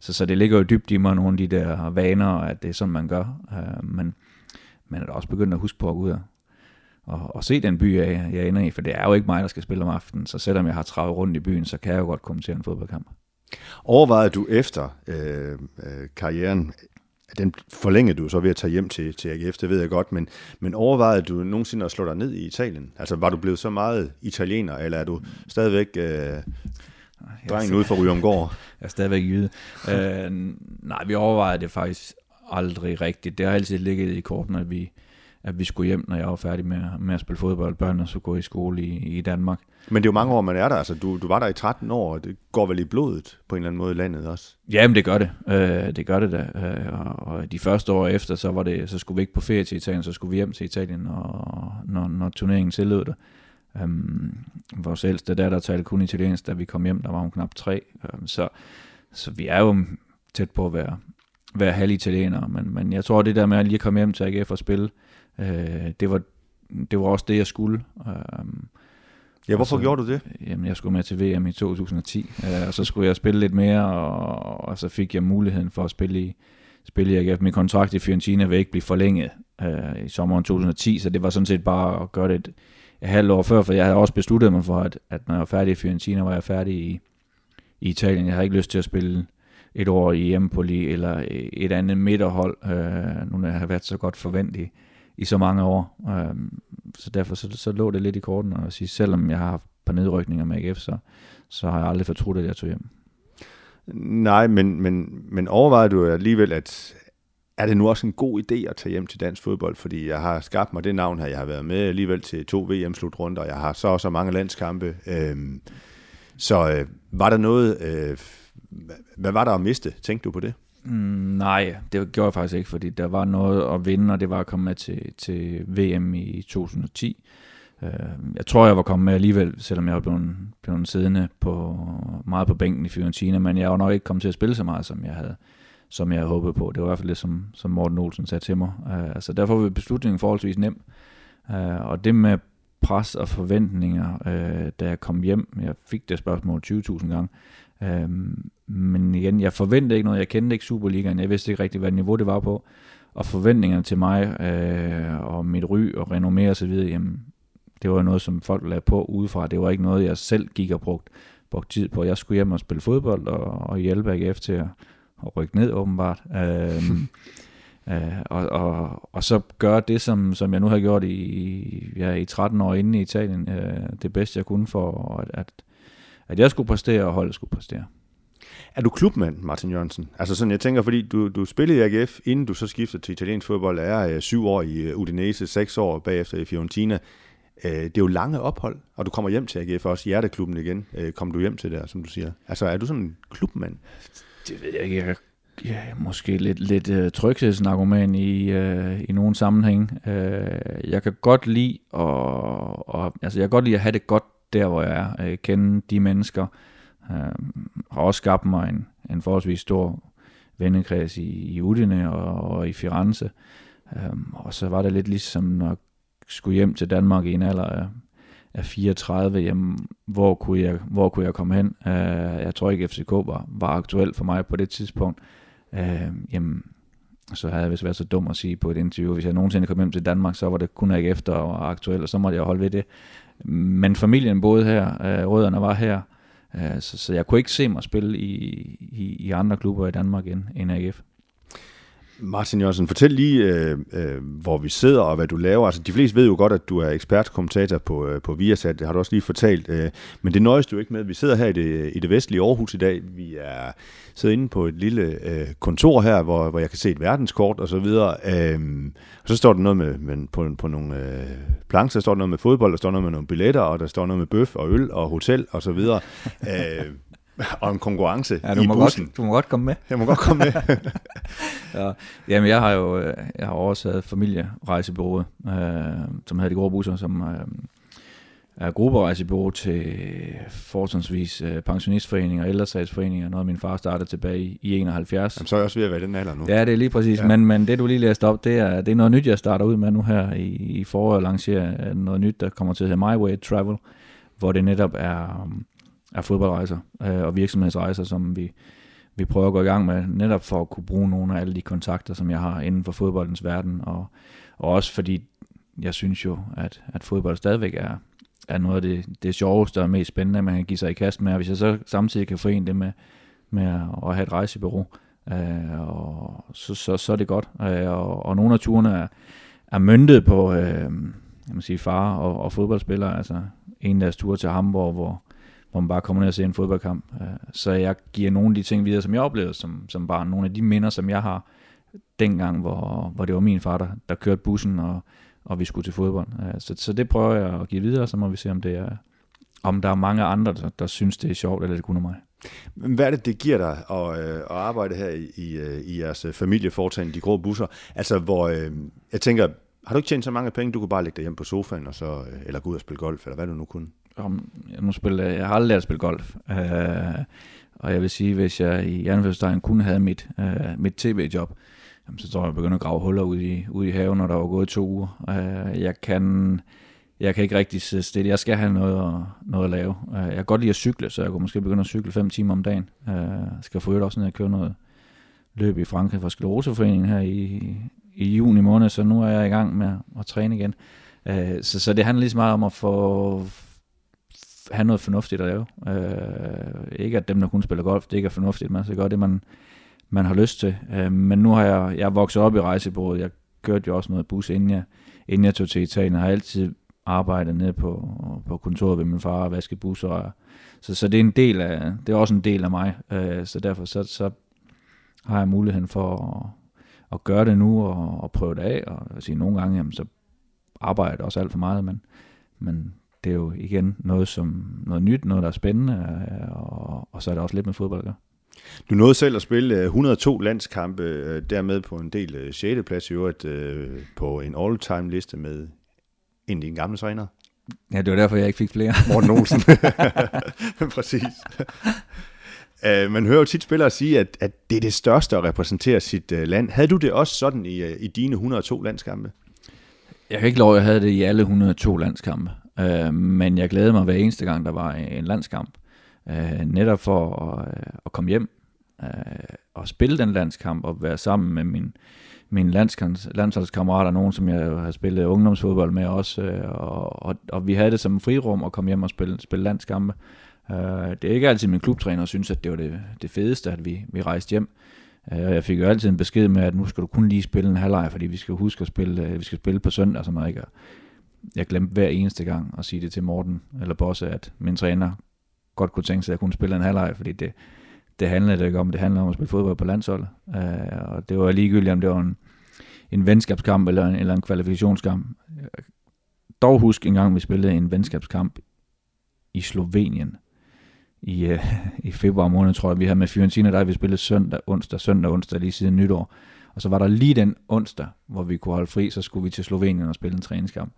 Så, så det ligger jo dybt i mig, nogle af de der vaner, at det er sådan, man gør. Øh, men man er da også begyndt at huske på at gå ud og og, og se den by, jeg, jeg ender i, for det er jo ikke mig, der skal spille om aftenen, så selvom jeg har travet rundt i byen, så kan jeg jo godt komme til en fodboldkamp. Overvejede du efter øh, øh, karrieren, den forlængede du så ved at tage hjem til, til AGF, det ved jeg godt, men, men overvejede du nogensinde at slå dig ned i Italien? Altså var du blevet så meget italiener, eller er du stadigvæk øh, drengen ude for Ryomgård? *laughs* Jeg er stadigvæk jyde. øh, nej, vi overvejede det faktisk aldrig rigtigt. Det har altid ligget i kortene, at vi, at vi skulle hjem, når jeg var færdig med, med at spille fodbold. Børnene skulle gå i skole i, i Danmark. Men det er jo mange år, man er der. Altså, du, du var der i 13 år, og det går vel i blodet på en eller anden måde i landet også? Jamen, det gør det. Øh, det gør det da. Øh, og, de første år efter, så, var det, så skulle vi ikke på ferie til Italien, så skulle vi hjem til Italien, og, når, når turneringen tillod det. Um, vores ældste datter talte kun italiensk, da vi kom hjem, der var hun knap tre. Um, så, så vi er jo tæt på at være, være halv italienere, men, men jeg tror, det der med at lige komme hjem til AGF og spille, Øh, det, var, det var også det, jeg skulle. Øh, ja, hvorfor så, gjorde du det? Jamen, jeg skulle med til VM i 2010, øh, og så skulle jeg spille lidt mere, og, og så fik jeg muligheden for at spille i, spille i AGF. Min kontrakt i Fiorentina vil ikke blive forlænget øh, i sommeren 2010, så det var sådan set bare at gøre det et, et halvt år før, for jeg havde også besluttet mig for, at, at når jeg var færdig i Fiorentina, var jeg færdig i, i Italien. Jeg havde ikke lyst til at spille et år i Empoli eller et andet midterhold, øh, nu når jeg har været så godt forventet i så mange år. Øh, så derfor så, så lå det lidt i korten at sige, selvom jeg har haft par nedrykninger med AGF, så, så har jeg aldrig fortrudt, at jeg tog hjem. Nej, men, men, men overvejer du alligevel, at er det nu også en god idé at tage hjem til dansk fodbold? Fordi jeg har skabt mig det navn her, jeg har været med alligevel til to VM-slutrunder, og jeg har så også mange landskampe. Øhm, så øh, var der noget, øh, hvad var der at miste? Tænkte du på det? Mm, nej, det gjorde jeg faktisk ikke, fordi der var noget at vinde, og det var at komme med til, til VM i 2010. Uh, øh, jeg tror, jeg var kommet med alligevel, selvom jeg var blevet, blevet siddende på, meget på bænken i Fiorentina, men jeg var nok ikke kommet til at spille så meget, som jeg havde, som jeg havde håbet på. Det var i hvert fald det, som, som Morten Olsen sagde til mig. Uh, altså derfor var beslutningen forholdsvis nem. Uh, og det med pres og forventninger, uh, da jeg kom hjem, jeg fik det spørgsmål 20.000 gange, Øhm, men igen, jeg forventede ikke noget. Jeg kendte ikke Superligaen. Jeg vidste ikke rigtig, hvad niveau det var på. Og forventningerne til mig øh, og mit ry og renommé og så videre, jamen, det var noget, som folk lagde på udefra. Det var ikke noget, jeg selv gik og brugte, brugte tid på. Jeg skulle hjem og spille fodbold og, og hjælpe AGF til at, at rykke ned, åbenbart. Øhm, *laughs* øh, og, og, og så gøre det, som, som jeg nu har gjort i, ja, i 13 år inde i Italien, øh, det bedste jeg kunne for, at, at at jeg skulle præstere, og holdet skulle præstere. Er du klubmand, Martin Jørgensen? Altså sådan, jeg tænker, fordi du, du spillede i AGF, inden du så skiftede til italiensk fodbold, er øh, syv år i øh, Udinese, seks år bagefter i Fiorentina. Øh, det er jo lange ophold, og du kommer hjem til AGF også, hjerteklubben igen. Kommer du hjem til der, som du siger? Altså, er du sådan en klubmand? Det ved jeg ikke. Jeg ja, måske lidt, lidt uh, tryghedsnarkoman i, uh, i nogle sammenhæng. Uh, jeg kan godt lide og, og, altså jeg kan godt lide at have det godt der, hvor jeg er. Øh, kende de mennesker, Øh, har også skabt mig en, en forholdsvis stor vennekreds i, i Udine og, og i Firenze. Øh, og så var det lidt ligesom at skulle hjem til Danmark i en alder af, af 34, jamen, hvor kunne jeg, hvor kunne jeg komme hen? Øh, jeg tror ikke, FCK var, var aktuelt for mig på det tidspunkt. Øh, jamen, så havde jeg vist været så dum at sige på et interview, hvis jeg nogensinde kom hjem til Danmark, så var det kun ikke efter og aktuelt, og så måtte jeg holde ved det. Men familien boede her, øh, rødderne var her, øh, så, så jeg kunne ikke se mig spille i, i, i andre klubber i Danmark end, end AGF. Martin Jørgensen, fortæl lige, øh, øh, hvor vi sidder og hvad du laver. Altså, de fleste ved jo godt, at du er ekspertkommentator på, øh, på Viasat, det har du også lige fortalt. Øh, men det nøjes du ikke med. Vi sidder her i det, i det vestlige Aarhus i dag. Vi er sidder inde på et lille øh, kontor her, hvor, hvor jeg kan se et verdenskort og så videre. Øh, og så står der noget med, med på, på nogle øh, plancher, der står der noget med fodbold, der står noget med nogle billetter, og der står noget med bøf og øl og hotel og så videre. *laughs* øh, *laughs* og en konkurrence ja, du i må bussen. Godt, du må godt komme med. Jeg må godt komme med. *laughs* ja, jamen, jeg har jo øh, jeg har overtaget familierejsebureauet, øh, som hedder De Grå Busser, som øh, er grupperejsebureau til fortrinsvis øh, pensionistforeninger, ældresagsforeninger, noget min far startede tilbage i, i 71. Jamen, så er jeg også ved at være den alder nu. Ja, det er lige præcis. Ja. Men, men det, du lige læste op, det er, det er noget nyt, jeg starter ud med nu her i, i foråret, lancerer noget nyt, der kommer til at hedde My Way Travel, hvor det netop er... Um, af fodboldrejser øh, og virksomhedsrejser, som vi, vi prøver at gå i gang med, netop for at kunne bruge nogle af alle de kontakter, som jeg har inden for fodboldens verden, og, og også fordi jeg synes jo, at, at fodbold stadigvæk er, er noget af det, det sjoveste og mest spændende, man kan give sig i kast med, og hvis jeg så samtidig kan forene det med, med at have et rejsebureau, øh, og så, så, så er det godt. Øh, og, og nogle af turene er, er myndet på øh, jeg må sige, far og, og fodboldspillere, altså en deres tur til Hamburg, hvor, hvor man bare kommer ned og ser en fodboldkamp. Øh, så jeg giver nogle af de ting videre, som jeg oplevede som, som barn. Nogle af de minder, som jeg har dengang, hvor, hvor det var min far, der, der kørte bussen, og, og vi skulle til fodbold. Øh, så, så det prøver jeg at give videre, så må vi se, om det er om der er mange andre, der, der synes, det er sjovt, eller det kun er mig. Hvad er det, det giver dig at, øh, at arbejde her i, i, øh, i jeres familieforetagende, de grå busser? Altså, hvor jeg tænker, har du ikke tjent så mange penge, du kunne bare lægge dig hjem på sofaen, og så, eller gå ud og spille golf, eller hvad du nu kunne? Om, jeg, nu spille, øh, jeg har aldrig lært at spille golf. Øh, og jeg vil sige, hvis jeg i Jernfødstegn kun havde mit, øh, mit tv-job, jamen, så tror jeg, jeg begyndte at grave huller ud i, ud i haven, når der var gået to uger. Øh, jeg kan... Jeg kan ikke rigtig sidde stille. Jeg skal have noget at, noget at lave. Øh, jeg kan godt lide at cykle, så jeg kunne måske begynde at cykle 5 timer om dagen. Jeg øh, skal få også ned og køre noget løb i Frankrig for Skleroseforeningen her i, i juni måned, så nu er jeg i gang med at træne igen. Øh, så, så det handler lige så meget om at få, have noget fornuftigt at lave. Øh, ikke at dem, der kun spiller golf, det ikke er fornuftigt, man skal gøre det, man, man har lyst til. Øh, men nu har jeg, jeg er vokset op i rejsebureauet. Jeg kørte jo også noget bus, inden jeg, inden jeg tog til Italien. Jeg har altid arbejdet nede på, på kontoret ved min far og vasket busser. Så, så det er en del af, det er også en del af mig. Øh, så derfor så, så har jeg muligheden for at, at gøre det nu og, og prøve det af. Og sige, nogle gange, jamen, så arbejder jeg også alt for meget, men, men det er jo igen noget, som, noget nyt, noget der er spændende, øh, og, og så er det også lidt med fodbold at gøre. Du nåede selv at spille 102 øh, landskampe, øh, dermed på en del 6. plads i øvrigt på en all-time liste med en af dine gamle træner. Ja, det var derfor, jeg ikke fik flere. *laughs* Morten Olsen. *laughs* Præcis. Man hører jo tit spillere sige, at, at det er det største at repræsentere sit land. Havde du det også sådan i, i dine 102 landskampe? Jeg kan ikke love, at jeg havde det i alle 102 landskampe. Øh, men jeg glædede mig hver eneste gang, der var en landskamp. Øh, netop for at, øh, at komme hjem øh, og spille den landskamp og være sammen med min, mine landsholdskammerater, nogen som jeg har spillet ungdomsfodbold med også, øh, og, og, og vi havde det som frirum at komme hjem og spille, spille landskampe. Øh, det er ikke altid min klubtræner synes, at det var det, det fedeste, at vi, vi rejste hjem. Øh, jeg fik jo altid en besked med, at nu skal du kun lige spille en halvleg, fordi vi skal huske at spille, øh, vi skal spille på søndag og sådan noget. Ikke? Jeg glemte hver eneste gang at sige det til Morten eller Bosse, at min træner godt kunne tænke sig, at jeg kunne spille en halvleg, fordi det, det handlede det ikke om. Det handlede om at spille fodbold på landsholdet. Øh, og det var ligegyldigt, om det var en, en venskabskamp eller en, eller en kvalifikationskamp. Dog husk en gang, vi spillede en venskabskamp i Slovenien i, øh, i februar måned, tror jeg. Vi havde med Fiorentina, der vi spillet søndag, onsdag, søndag, onsdag lige siden nytår. Og så var der lige den onsdag, hvor vi kunne holde fri, så skulle vi til Slovenien og spille en træningskamp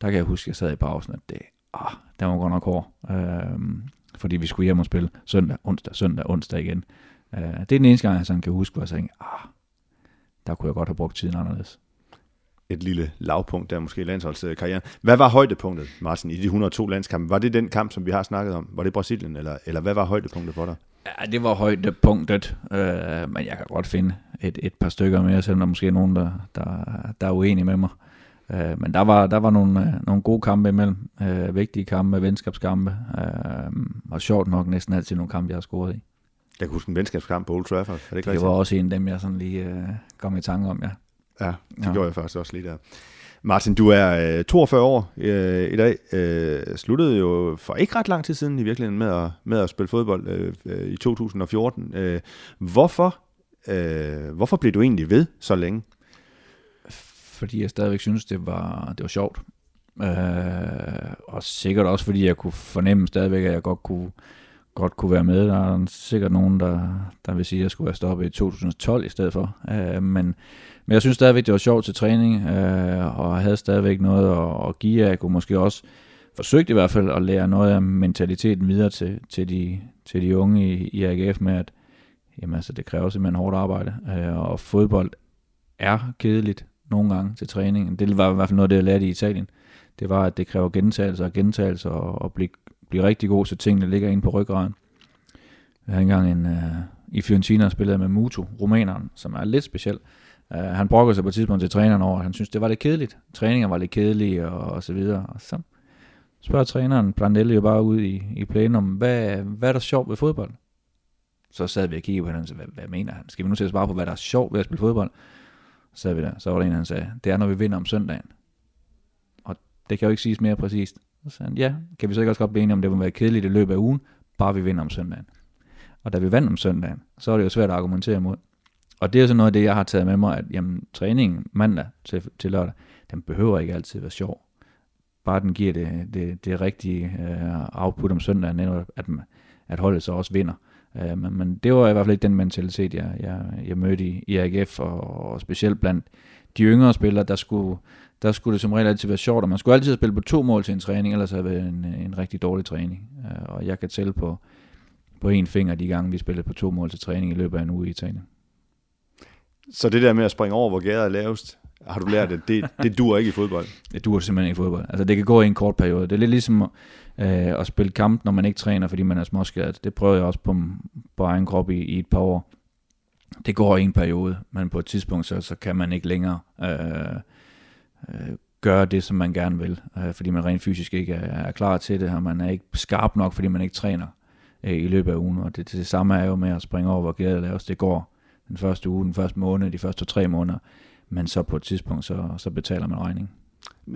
der kan jeg huske, at jeg sad i pausen, at det, ah, der var godt nok hård. Øhm, fordi vi skulle hjem og spille søndag, onsdag, søndag, onsdag igen. Øh, det er den eneste gang, jeg sådan kan huske, hvor jeg tænkte, ah, der kunne jeg godt have brugt tiden anderledes. Et lille lavpunkt der måske i landsholdskarrieren. Hvad var højdepunktet, Martin, i de 102 landskampe? Var det den kamp, som vi har snakket om? Var det Brasilien, eller, eller hvad var højdepunktet for dig? Ja, det var højdepunktet, øh, men jeg kan godt finde et, et par stykker mere, selvom der måske er nogen, der, der, der er uenige med mig. Øh, men der var, der var nogle, øh, nogle gode kampe imellem. Øh, vigtige kampe, venskabskampe. Øh, og sjovt nok næsten altid nogle kampe, jeg har scoret i. Jeg kan huske en venskabskamp på Old Trafford. Er det, ikke det rigtigt? var også en af dem, jeg sådan lige øh, kom i tanke om, ja. Ja, det ja. gjorde jeg faktisk også lige der. Martin, du er øh, 42 år øh, i dag. Øh, sluttede jo for ikke ret lang tid siden i virkeligheden med at, med at spille fodbold øh, øh, i 2014. Øh, hvorfor, øh, hvorfor blev du egentlig ved så længe? Fordi jeg stadigvæk synes, det var, det var sjovt. Øh, og sikkert også, fordi jeg kunne fornemme stadigvæk, at jeg godt kunne, godt kunne være med. Der er sikkert nogen, der, der vil sige, at jeg skulle være stoppet i 2012 i stedet for. Øh, men, men jeg synes stadigvæk, det var sjovt til træning, øh, og havde stadigvæk noget at, at give. Jeg kunne måske også forsøgt i hvert fald at lære noget af mentaliteten videre til, til, de, til de unge i, i AGF med, at jamen, altså, det kræver simpelthen hårdt arbejde. Øh, og fodbold er kedeligt nogle gange til træning. Det var i hvert fald noget, det jeg lærte i Italien. Det var, at det kræver gentagelser og gentagelser og, og blive, blive rigtig god, så tingene ligger inde på ryggraden. Jeg havde engang en, uh, i Fiorentina spillede med Mutu, rumæneren, som er lidt speciel. Uh, han brokkede sig på et tidspunkt til træneren over, at han synes det var lidt kedeligt. Træninger var lidt kedelige og, og så videre. Og så spørger træneren Plandelli jo bare ud i, i planen om, hvad, hvad er der sjovt ved fodbold? Så sad vi og kiggede på hinanden, hvad, hvad mener han? Skal vi nu til at svare på, hvad der er sjovt ved at spille fodbold? Så, vi der. så var der en, han sagde, det er, når vi vinder om søndagen. Og det kan jo ikke siges mere præcist. Så sagde han, ja, kan vi så ikke også godt blive enige om, det må være kedeligt i løbet af ugen, bare vi vinder om søndagen. Og da vi vandt om søndagen, så er det jo svært at argumentere imod. Og det er så noget af det, jeg har taget med mig, at jamen, træningen mandag til, til lørdag, den behøver ikke altid være sjov. Bare den giver det, det, det rigtige øh, output om søndagen, at, at holdet så også vinder. Uh, men, men det var i hvert fald ikke den mentalitet, jeg, jeg, jeg mødte i, i AGF, og, og specielt blandt de yngre spillere, der skulle, der skulle det som regel altid være sjovt, og man skulle altid spille på to mål til en træning, ellers havde det været en, en rigtig dårlig træning. Uh, og jeg kan tælle på, på en finger de gange, vi spillede på to mål til træning i løbet af en uge i Italien. Så det der med at springe over, hvor gæret er lavest, har du lært, at det, det dur ikke i fodbold? *laughs* Det dur simpelthen ikke i fodbold. Altså det kan gå i en kort periode. Det er lidt ligesom øh, at spille kamp, når man ikke træner, fordi man er småskadet. Det prøvede jeg også på, på egen krop i, i et par år. Det går i en periode, men på et tidspunkt, så, så kan man ikke længere øh, øh, gøre det, som man gerne vil, øh, fordi man rent fysisk ikke er, er klar til det, og man er ikke skarp nok, fordi man ikke træner øh, i løbet af ugen. Og det, det samme er jo med at springe over, hvor gæret laves. Det går den første uge, den første måned, de første tre måneder, men så på et tidspunkt, så, så betaler man regningen.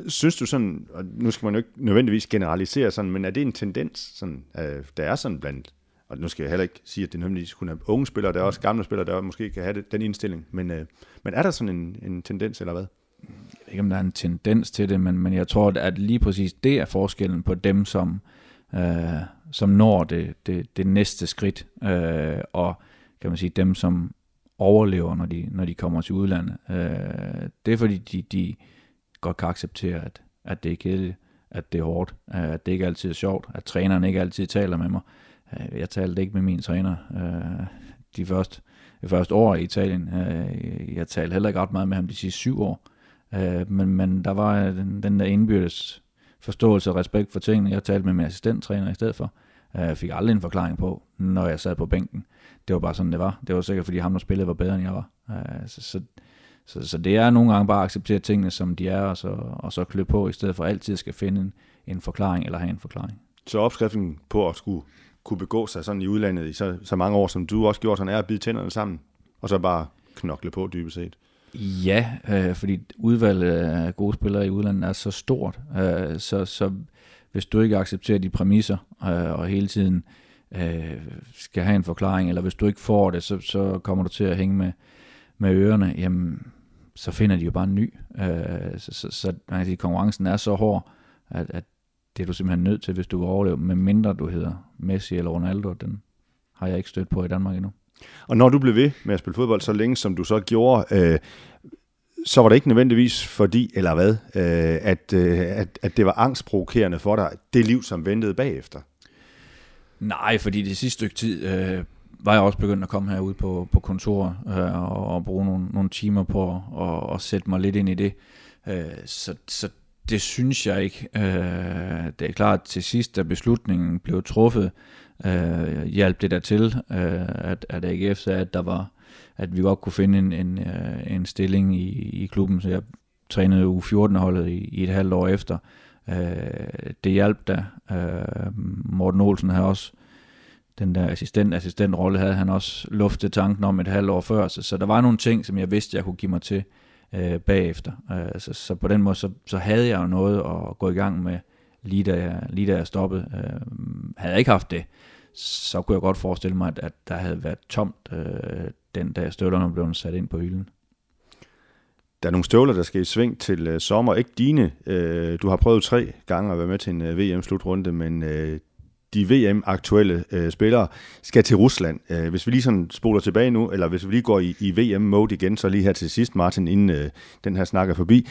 Synes du sådan, og nu skal man jo ikke nødvendigvis generalisere sådan, men er det en tendens, sådan, øh, der er sådan blandt, og nu skal jeg heller ikke sige, at det nødvendigvis kun er unge spillere, der er også gamle spillere, der måske kan have det, den indstilling, men, øh, men er der sådan en, en tendens, eller hvad? Jeg ved ikke, om der er en tendens til det, men, men jeg tror, at lige præcis det er forskellen på dem, som, øh, som når det, det, det næste skridt, øh, og kan man sige, dem, som overlever, når de, når de kommer til udlandet. Øh, det er fordi, de, de godt kan acceptere, at, at det er kedeligt, at det er hårdt, øh, at det ikke altid er sjovt, at træneren ikke altid taler med mig. Øh, jeg talte ikke med min træner øh, de første, de første år i Italien. Jeg talte heller ikke ret meget med ham de sidste syv år. Men, men der var den, den der indbyrdes forståelse og respekt for tingene. Jeg talte med min assistenttræner i stedet for. Jeg fik aldrig en forklaring på, når jeg sad på bænken det var bare sådan, det var. Det var sikkert, fordi ham, der spillede, var bedre, end jeg var. Så, så, så, så det er nogle gange bare at acceptere tingene, som de er, og så, og så klø på, i stedet for altid skal finde en, en forklaring, eller have en forklaring. Så opskriften på at skulle kunne begå sig sådan i udlandet i så, så mange år, som du også gjorde, sådan er at bide tænderne sammen, og så bare knokle på dybest set. Ja, øh, fordi udvalget af gode spillere i udlandet er så stort, øh, så, så hvis du ikke accepterer de præmisser, øh, og hele tiden øh, skal have en forklaring, eller hvis du ikke får det, så, så kommer du til at hænge med, med ørerne, jamen, så finder de jo bare en ny. Øh, så, så, så man kan sige, konkurrencen er så hård, at, at det er du simpelthen nødt til, hvis du vil overleve, med mindre du hedder Messi eller Ronaldo, den har jeg ikke stødt på i Danmark endnu. Og når du blev ved med at spille fodbold så længe, som du så gjorde, øh, så var det ikke nødvendigvis fordi, eller hvad, øh, at, øh, at, at det var angstprovokerende for dig, det liv, som ventede bagefter? Nej, fordi det sidste stykke tid øh, var jeg også begyndt at komme herude på, på kontoret øh, og, og bruge nogle, nogle timer på at, at sætte mig lidt ind i det. Øh, så, så det synes jeg ikke. Øh, det er klart, til sidst, da beslutningen blev truffet, øh, hjalp det der til, øh, at, at AGF sagde, at der var at vi godt kunne finde en, en, øh, en stilling i, i klubben, så jeg trænede u 14-holdet i, i et halvt år efter. Øh, det hjalp da. Øh, Morten Olsen har også den der assistent, assistentrolle havde han også luftet tanken om et halvt år før, så, så der var nogle ting, som jeg vidste, jeg kunne give mig til øh, bagefter. Øh, så, så på den måde, så, så havde jeg jo noget at gå i gang med, lige da jeg, lige da jeg stoppede. Øh, havde jeg ikke haft det, så kunne jeg godt forestille mig, at, at der havde været tomt øh, den dag støvlerne blev sat ind på hylden. Der er nogle støvler, der skal i sving til øh, sommer. Ikke dine. Øh, du har prøvet tre gange at være med til en øh, VM-slutrunde, men øh, de VM-aktuelle øh, spillere skal til Rusland. Øh, hvis vi lige sådan spoler tilbage nu, eller hvis vi lige går i, i VM-mode igen, så lige her til sidst, Martin, inden øh, den her snak er forbi.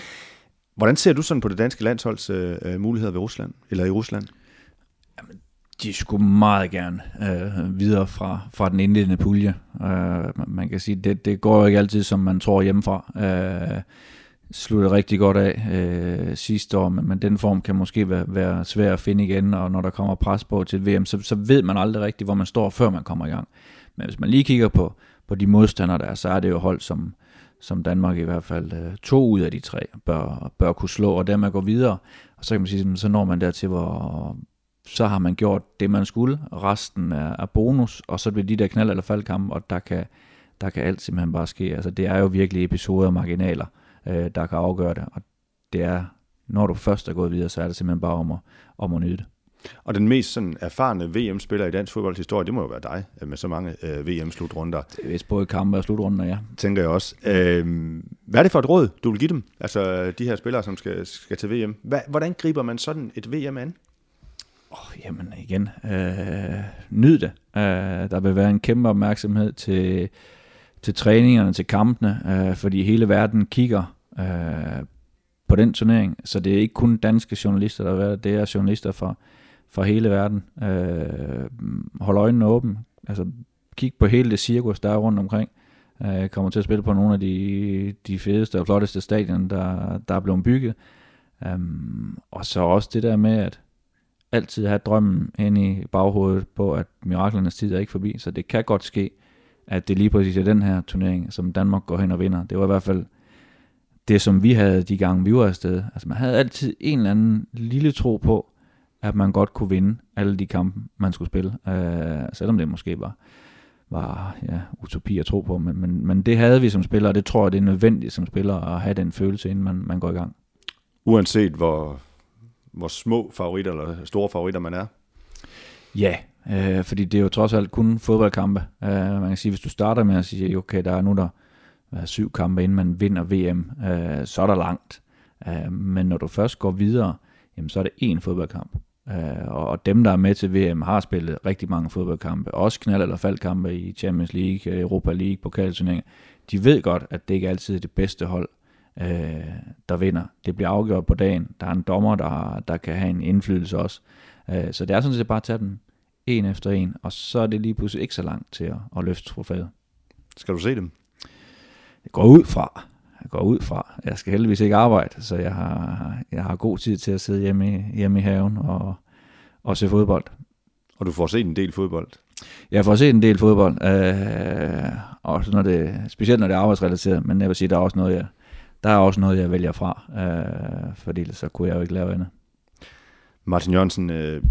Hvordan ser du sådan på det danske landsholds øh, øh muligheder ved Rusland, eller i Rusland? Jamen, de skulle meget gerne øh, videre fra, fra den indledende pulje. Øh, man kan sige, det, det går jo ikke altid, som man tror hjemmefra. Øh, sluttede rigtig godt af øh, sidste år, men, men den form kan måske være, være svær at finde igen, og når der kommer pres på til VM, så, så ved man aldrig rigtigt, hvor man står, før man kommer i gang. Men hvis man lige kigger på, på de modstandere der, så er det jo hold, som, som Danmark i hvert fald øh, to ud af de tre bør, bør kunne slå, og dermed gå videre. Og så kan man sige, så når man dertil, hvor så har man gjort det, man skulle, resten er, er bonus, og så bliver de der knald- eller faldkampe, og der kan, der kan alt simpelthen bare ske. Altså, det er jo virkelig episoder og marginaler, øh, der kan afgøre det, og det er, når du først er gået videre, så er det simpelthen bare om at, om at nyde det. Og den mest sådan, erfarne VM-spiller i dansk fodbolds historie, det må jo være dig, øh, med så mange øh, VM-slutrunder. Det er vist både kampe og slutrunder, ja. Tænker jeg også. Øh, hvad er det for et råd, du vil give dem? Altså de her spillere, som skal, skal til VM. Hvad, hvordan griber man sådan et VM an? Oh, jamen igen, øh, nyd det. Øh, der vil være en kæmpe opmærksomhed til, til træningerne, til kampene, øh, fordi hele verden kigger øh, på den turnering. Så det er ikke kun danske journalister, der er det er journalister fra, fra hele verden. Øh, hold øjnene åbne. Altså, kig på hele det cirkus, der er rundt omkring. Øh, kommer til at spille på nogle af de, de fedeste og flotteste stadion, der, der er blevet bygget. Um, og så også det der med, at altid have drømmen ind i baghovedet på, at miraklernes tid er ikke forbi, så det kan godt ske, at det lige præcis er den her turnering, som Danmark går hen og vinder. Det var i hvert fald det, som vi havde de gange, vi var afsted. Altså man havde altid en eller anden lille tro på, at man godt kunne vinde alle de kampe, man skulle spille. Uh, selvom det måske var, var ja, utopi at tro på, men, men, men det havde vi som spillere, og det tror jeg, det er nødvendigt som spiller at have den følelse, inden man, man går i gang. Uanset hvor, hvor små favoritter eller store favoritter man er? Ja, øh, fordi det er jo trods alt kun fodboldkampe. Øh, man kan sige, hvis du starter med at sige, okay, der er nu der er Øh, syv kampe, inden man vinder VM, øh, så er der langt. Øh, men når du først går videre, jamen, så er det én fodboldkamp. Øh, og dem, der er med til VM, har spillet rigtig mange fodboldkampe. Også knald- eller faldkampe i Champions League, øh, Europa League, pokalturneringer. De ved godt, at det ikke altid er det bedste hold, øh, der vinder. Det bliver afgjort på dagen. Der er en dommer, der, der kan have en indflydelse også. Øh, så det er sådan set bare at tage den en efter en, og så er det lige pludselig ikke så langt til at, at løfte trofæet. Skal du se dem? Jeg går ud fra. Jeg går ud fra. Jeg skal heldigvis ikke arbejde, så jeg har, jeg har god tid til at sidde hjemme i, hjemme i haven og, og se fodbold. Og du får set en del fodbold? Jeg får set en del fodbold, øh, også når det, specielt når det er arbejdsrelateret, men jeg vil sige, der er også noget, jeg, der er også noget, jeg vælger fra, øh, fordi så kunne jeg jo ikke lave andet. Martin Jørgensen, øh,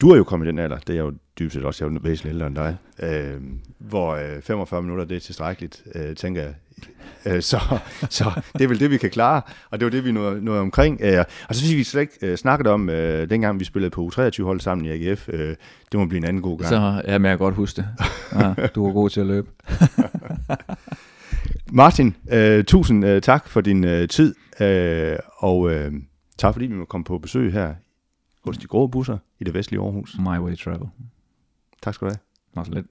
du er jo kommet i den alder, det er jo dybest set også, jeg er væsentligt ældre end dig, øh, hvor øh, 45 minutter, det er tilstrækkeligt, øh, tænker jeg. *laughs* Øh, så, så det er vel det, vi kan klare, og det var det, vi nåede, nåede omkring. Øh, og så synes vi slet ikke øh, snakket om, øh, dengang vi spillede på U23-hold sammen i AGF, øh, det må blive en anden god gang. Så ja, men jeg kan godt huske det. Ja, du var god til at løbe. *laughs* Martin, øh, tusind øh, tak for din øh, tid, øh, og øh, tak fordi vi må komme på besøg her hos de grå busser i det vestlige Aarhus. My way travel. Tak skal du have. Meget lidt.